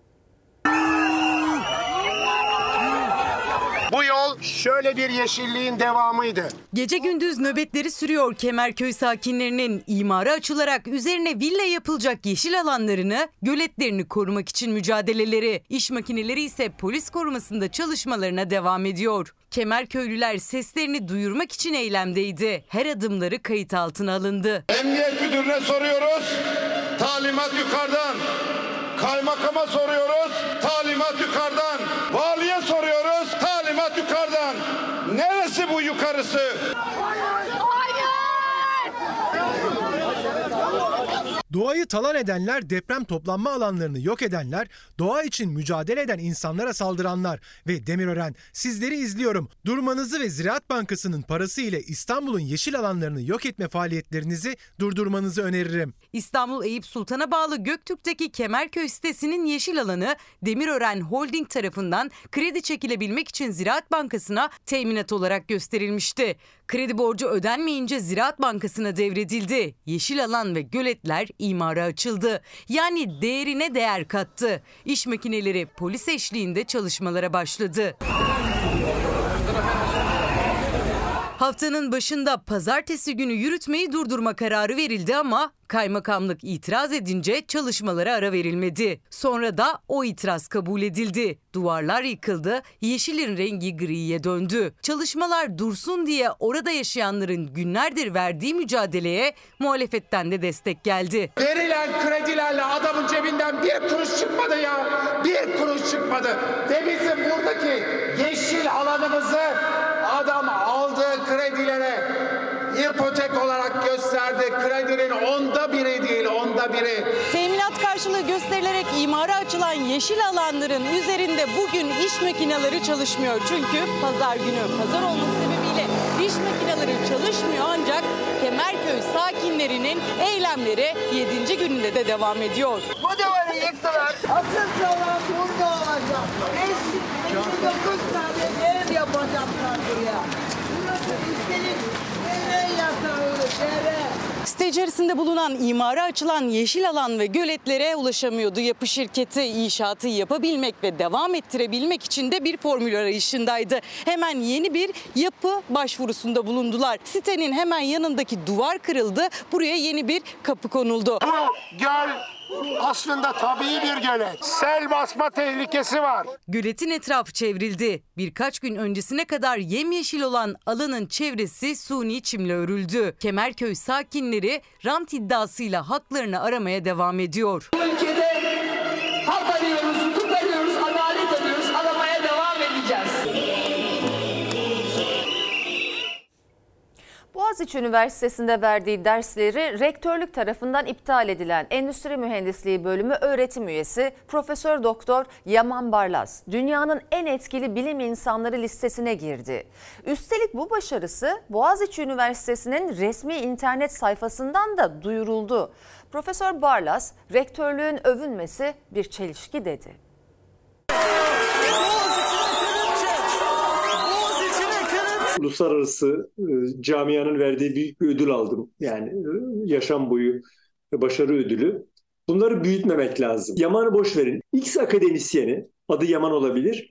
Bu yol şöyle bir yeşilliğin devamıydı. Gece gündüz nöbetleri sürüyor Kemerköy sakinlerinin imara açılarak üzerine villa yapılacak yeşil alanlarını, göletlerini korumak için mücadeleleri. İş makineleri ise polis korumasında çalışmalarına devam ediyor. Kemerköylüler seslerini duyurmak için eylemdeydi. Her adımları kayıt altına alındı. Emniyet müdürüne soruyoruz. Talimat yukarıdan. Kaymakama soruyoruz. Talimat yukarıdan. Valiye soruyoruz. Neresi bu yukarısı? Doğayı talan edenler, deprem toplanma alanlarını yok edenler, doğa için mücadele eden insanlara saldıranlar ve Demirören sizleri izliyorum. Durmanızı ve Ziraat Bankası'nın parası ile İstanbul'un yeşil alanlarını yok etme faaliyetlerinizi durdurmanızı öneririm. İstanbul Eyüp Sultan'a bağlı Göktürk'teki Kemerköy sitesinin yeşil alanı Demirören Holding tarafından kredi çekilebilmek için Ziraat Bankası'na teminat olarak gösterilmişti. Kredi borcu ödenmeyince Ziraat Bankası'na devredildi. Yeşil alan ve göletler imara açıldı. Yani değerine değer kattı. İş makineleri polis eşliğinde çalışmalara başladı. Haftanın başında pazartesi günü yürütmeyi durdurma kararı verildi ama kaymakamlık itiraz edince çalışmalara ara verilmedi. Sonra da o itiraz kabul edildi. Duvarlar yıkıldı, yeşilin rengi griye döndü. Çalışmalar dursun diye orada yaşayanların günlerdir verdiği mücadeleye muhalefetten de destek geldi. Verilen kredilerle adamın cebinden bir kuruş çıkmadı ya. Bir kuruş çıkmadı. Ve bizim buradaki yeşil alanımızı aldığı kredilere ipotek olarak gösterdi. Kredinin onda biri değil, onda biri. Teminat karşılığı gösterilerek imara açılan yeşil alanların üzerinde bugün iş makineleri çalışmıyor. Çünkü pazar günü pazar olması sebebiyle iş makineleri çalışmıyor ancak Kemerköy sakinlerinin eylemleri 7. gününde de devam ediyor. Bu duvarı yıktılar. Asıl zaman burada olacak. 59 tane ev yapacaklar buraya. Site içerisinde bulunan imara açılan yeşil alan ve göletlere ulaşamıyordu yapı şirketi. inşaatı yapabilmek ve devam ettirebilmek için de bir formül arayışındaydı. Hemen yeni bir yapı başvurusunda bulundular. Sitenin hemen yanındaki duvar kırıldı. Buraya yeni bir kapı konuldu. Bu göl aslında tabii bir gölet. Sel basma tehlikesi var. Göletin etrafı çevrildi. Birkaç gün öncesine kadar yemyeşil olan alanın çevresi suni çimle örüldü. Kemerköy sakinleri rant iddiasıyla haklarını aramaya devam ediyor. Bu ülkede Boğaziçi Üniversitesi'nde verdiği dersleri rektörlük tarafından iptal edilen Endüstri Mühendisliği Bölümü öğretim üyesi Profesör Doktor Yaman Barlas dünyanın en etkili bilim insanları listesine girdi. Üstelik bu başarısı Boğaziçi Üniversitesi'nin resmi internet sayfasından da duyuruldu. Profesör Barlas, rektörlüğün övünmesi bir çelişki dedi. Uluslararası e, camianın verdiği büyük bir ödül aldım. Yani e, yaşam boyu başarı ödülü. Bunları büyütmemek lazım. Yaman'ı boş verin. X akademisyeni, adı Yaman olabilir.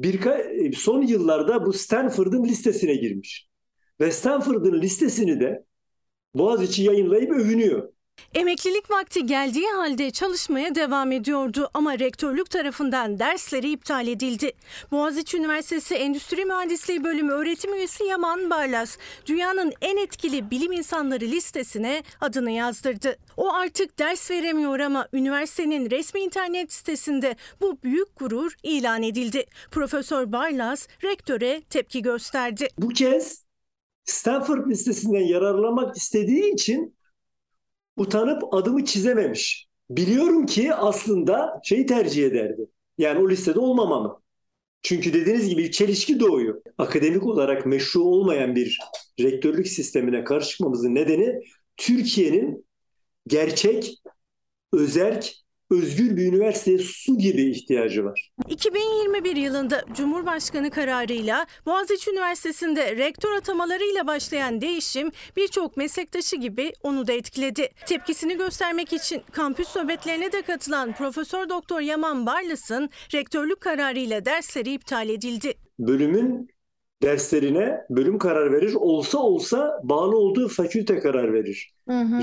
Birka, son yıllarda bu Stanford'ın listesine girmiş. Ve Stanford'ın listesini de Boğaziçi yayınlayıp övünüyor. Emeklilik vakti geldiği halde çalışmaya devam ediyordu ama rektörlük tarafından dersleri iptal edildi. Boğaziçi Üniversitesi Endüstri Mühendisliği Bölümü öğretim üyesi Yaman Barlas, dünyanın en etkili bilim insanları listesine adını yazdırdı. O artık ders veremiyor ama üniversitenin resmi internet sitesinde bu büyük gurur ilan edildi. Profesör Barlas rektöre tepki gösterdi. Bu kez Stanford listesinden yararlanmak istediği için utanıp adımı çizememiş. Biliyorum ki aslında şeyi tercih ederdi. Yani o listede olmamamı. Çünkü dediğiniz gibi çelişki doğuyor. Akademik olarak meşru olmayan bir rektörlük sistemine karşı çıkmamızın nedeni Türkiye'nin gerçek, özerk, özgür bir üniversiteye su gibi ihtiyacı var. 2021 yılında Cumhurbaşkanı kararıyla Boğaziçi Üniversitesi'nde rektör atamalarıyla başlayan değişim birçok meslektaşı gibi onu da etkiledi. Tepkisini göstermek için kampüs nöbetlerine de katılan Profesör Doktor Yaman Barlas'ın rektörlük kararıyla dersleri iptal edildi. Bölümün derslerine bölüm karar verir. Olsa olsa bağlı olduğu fakülte karar verir.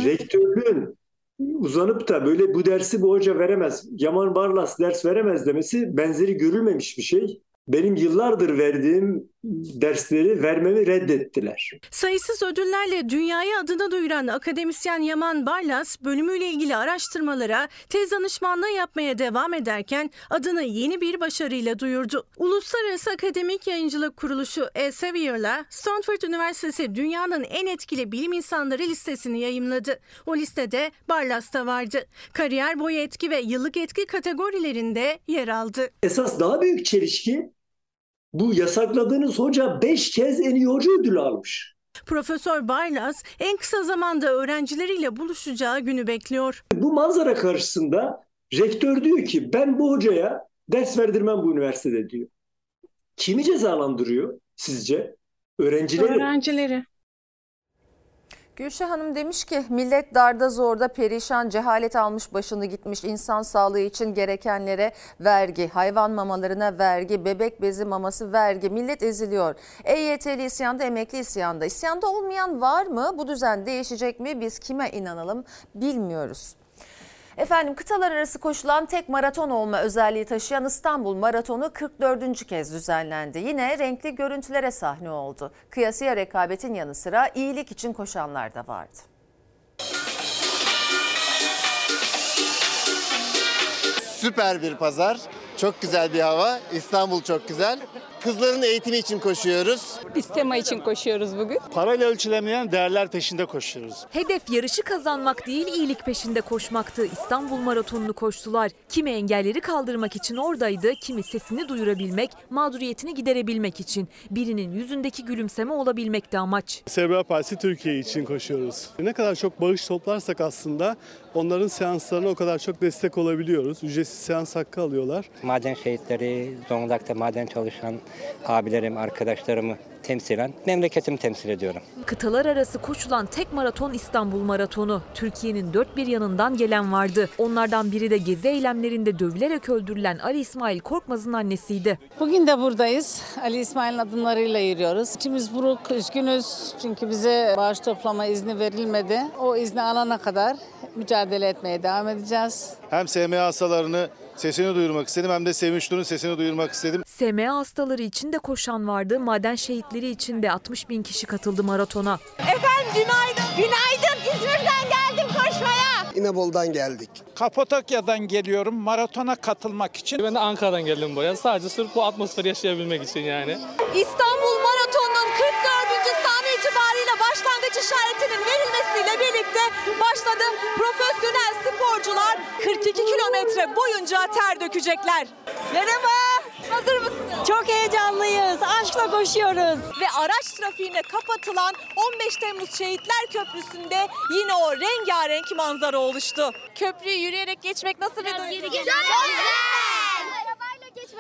Rektörlüğün uzanıp da böyle bu dersi bu hoca veremez, Yaman Barlas ders veremez demesi benzeri görülmemiş bir şey. Benim yıllardır verdiğim dersleri vermemi reddettiler. Sayısız ödüllerle dünyaya adını duyuran akademisyen Yaman Barlas bölümüyle ilgili araştırmalara tez danışmanlığı yapmaya devam ederken adını yeni bir başarıyla duyurdu. Uluslararası Akademik Yayıncılık Kuruluşu Elsevier'la Stanford Üniversitesi dünyanın en etkili bilim insanları listesini yayımladı. O listede Barlas da vardı. Kariyer boyu etki ve yıllık etki kategorilerinde yer aldı. Esas daha büyük çelişki bu yasakladığınız hoca 5 kez en iyi hoca ödülü almış. Profesör Barlas en kısa zamanda öğrencileriyle buluşacağı günü bekliyor. Bu manzara karşısında rektör diyor ki ben bu hocaya ders verdirmem bu üniversitede diyor. Kimi cezalandırıyor sizce? Öğrencileri. Öğrencileri. Gülşah Hanım demiş ki millet darda zorda perişan cehalet almış başını gitmiş insan sağlığı için gerekenlere vergi, hayvan mamalarına vergi, bebek bezi maması vergi millet eziliyor. EYT'li isyanda emekli isyanda. İsyanda olmayan var mı? Bu düzen değişecek mi? Biz kime inanalım bilmiyoruz. Efendim kıtalar arası koşulan tek maraton olma özelliği taşıyan İstanbul Maratonu 44. kez düzenlendi. Yine renkli görüntülere sahne oldu. Kıyasıya rekabetin yanı sıra iyilik için koşanlar da vardı. Süper bir pazar. Çok güzel bir hava. İstanbul çok güzel. Kızların eğitimi için koşuyoruz. Biz tema için koşuyoruz bugün. Parayla ölçülemeyen değerler peşinde koşuyoruz. Hedef yarışı kazanmak değil iyilik peşinde koşmaktı. İstanbul Maratonu'nu koştular. Kimi engelleri kaldırmak için oradaydı, kimi sesini duyurabilmek, mağduriyetini giderebilmek için. Birinin yüzündeki gülümseme olabilmekti amaç. Serbest Partisi Türkiye için koşuyoruz. Ne kadar çok bağış toplarsak aslında onların seanslarına o kadar çok destek olabiliyoruz. Ücretsiz seans hakkı alıyorlar. Maden şehitleri, Zonguldak'ta maden çalışan abilerim, arkadaşlarımı temsilen memleketimi temsil ediyorum. Kıtalar arası koşulan tek maraton İstanbul Maratonu. Türkiye'nin dört bir yanından gelen vardı. Onlardan biri de gezi eylemlerinde dövülerek öldürülen Ali İsmail Korkmaz'ın annesiydi. Bugün de buradayız. Ali İsmail'in adımlarıyla yürüyoruz. İçimiz buruk, üzgünüz. Çünkü bize bağış toplama izni verilmedi. O izni alana kadar mücadele etmeye devam edeceğiz. Hem SMA hastalarını sesini duyurmak istedim hem de Sevinç Nur'un sesini duyurmak istedim. SMA hastaları için de koşan vardı. Maden şehitleri için de 60 bin kişi katıldı maratona. Efendim günaydın. Günaydın. İzmir'den geldim koşmaya. İnebolu'dan geldik. Kapadokya'dan geliyorum maratona katılmak için. Ben de Ankara'dan geldim buraya. Sadece sırf bu atmosferi yaşayabilmek için yani. İstanbul Maratonu'nun 44. başlangıç işaretinin verilmesiyle birlikte başladı. Profesyonel sporcular 42 kilometre boyunca ter dökecekler. Merhaba. Hazır mısınız? Çok heyecanlıyız. Aşkla koşuyoruz. Ve araç trafiğine kapatılan 15 Temmuz Şehitler Köprüsü'nde yine o rengarenk manzara oluştu. Köprüyü yürüyerek geçmek nasıl bir duygu? Güzel. Arabayla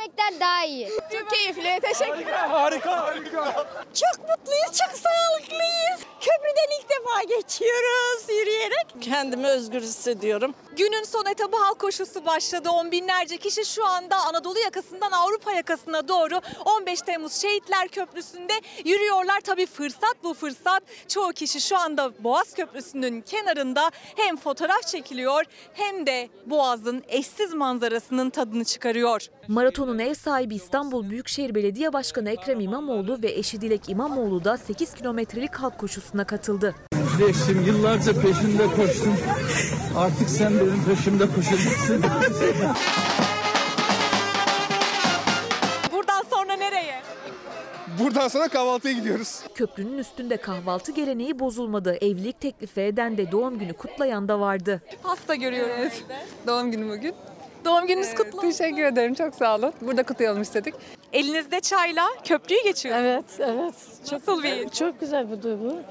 geçmekten daha iyi. Çok keyifli. Teşekkürler. Harika harika. Çok mutluyuz, çok sağlıklıyız. Köprüden ilk defa geçiyoruz yürüyerek. Kendimi özgür hissediyorum. Günün son etabı halk koşusu başladı. On binlerce kişi şu anda Anadolu yakasından Avrupa yakasına doğru 15 Temmuz Şehitler Köprüsü'nde yürüyorlar. Tabii fırsat bu fırsat. Çoğu kişi şu anda Boğaz Köprüsü'nün kenarında hem fotoğraf çekiliyor hem de Boğaz'ın eşsiz manzarasının tadını çıkarıyor. Maratonun ev sahibi İstanbul Büyükşehir Belediye Başkanı Ekrem İmamoğlu ve eşi Dilek İmamoğlu da 8 kilometrelik halk koşusuna katıldı. Geçtim yıllarca peşinde koştum. Artık sen benim peşimde koşacaksın. Buradan sonra nereye? Buradan sonra kahvaltıya gidiyoruz. Köprünün üstünde kahvaltı geleneği bozulmadı. Evlilik teklifi eden de doğum günü kutlayan da vardı. Pasta görüyoruz. Doğum günü bugün. Doğum gününüz kutlu olsun. Teşekkür ederim. Çok sağ olun. Burada kutlayalım istedik. Elinizde çayla köprüyü geçiyorsunuz. Evet, evet. Çok, Nasıl bir his? Çok güzel bir duygu.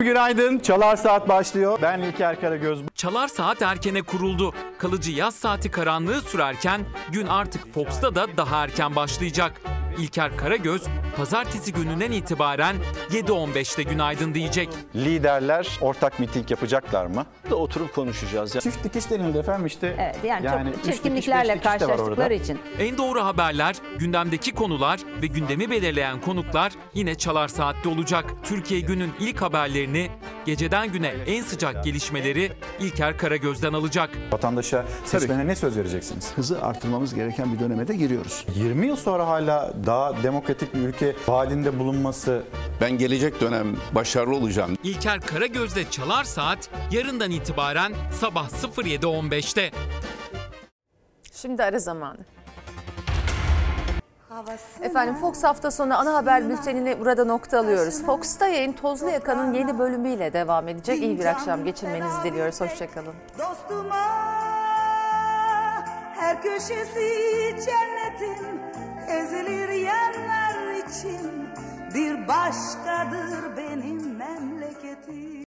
Günaydın. Çalar Saat başlıyor. Ben İlker Karagöz. Çalar Saat erkene kuruldu. Kalıcı yaz saati karanlığı sürerken gün artık Fox'ta da daha erken başlayacak. İlker Karagöz pazartesi gününden itibaren 7.15'te günaydın diyecek. Liderler ortak miting yapacaklar mı? Da oturup konuşacağız. Çift dikiş denildi efendim işte. Evet, yani, Yani çok dikiş, çirkinliklerle dikiş karşılaştıkları için. En doğru haberler, gündemdeki konular ve gündemi belirleyen konuklar yine Çalar Saat'te olacak. Türkiye günün ilk haberlerini, geceden güne en sıcak gelişmeleri İlker Karagöz'den alacak. Vatandaşa seçmene ne söz vereceksiniz? Hızı artırmamız gereken bir döneme de giriyoruz. 20 yıl sonra hala daha demokratik bir ülke halinde bulunması Ben gelecek dönem başarılı olacağım. İlker Karagöz'de Çalar Saat yarından itibaren sabah 07.15'te. Şimdi ara zamanı. Efendim Fox hafta sonu ana haber bültenini burada nokta alıyoruz. Fox'ta yayın Tozlu Yaka'nın yeni bölümüyle devam edecek. İyi bir akşam geçirmenizi diliyoruz. Hoşçakalın. Dostuma her köşesi cennetin ezilir yerler için bir başkadır benim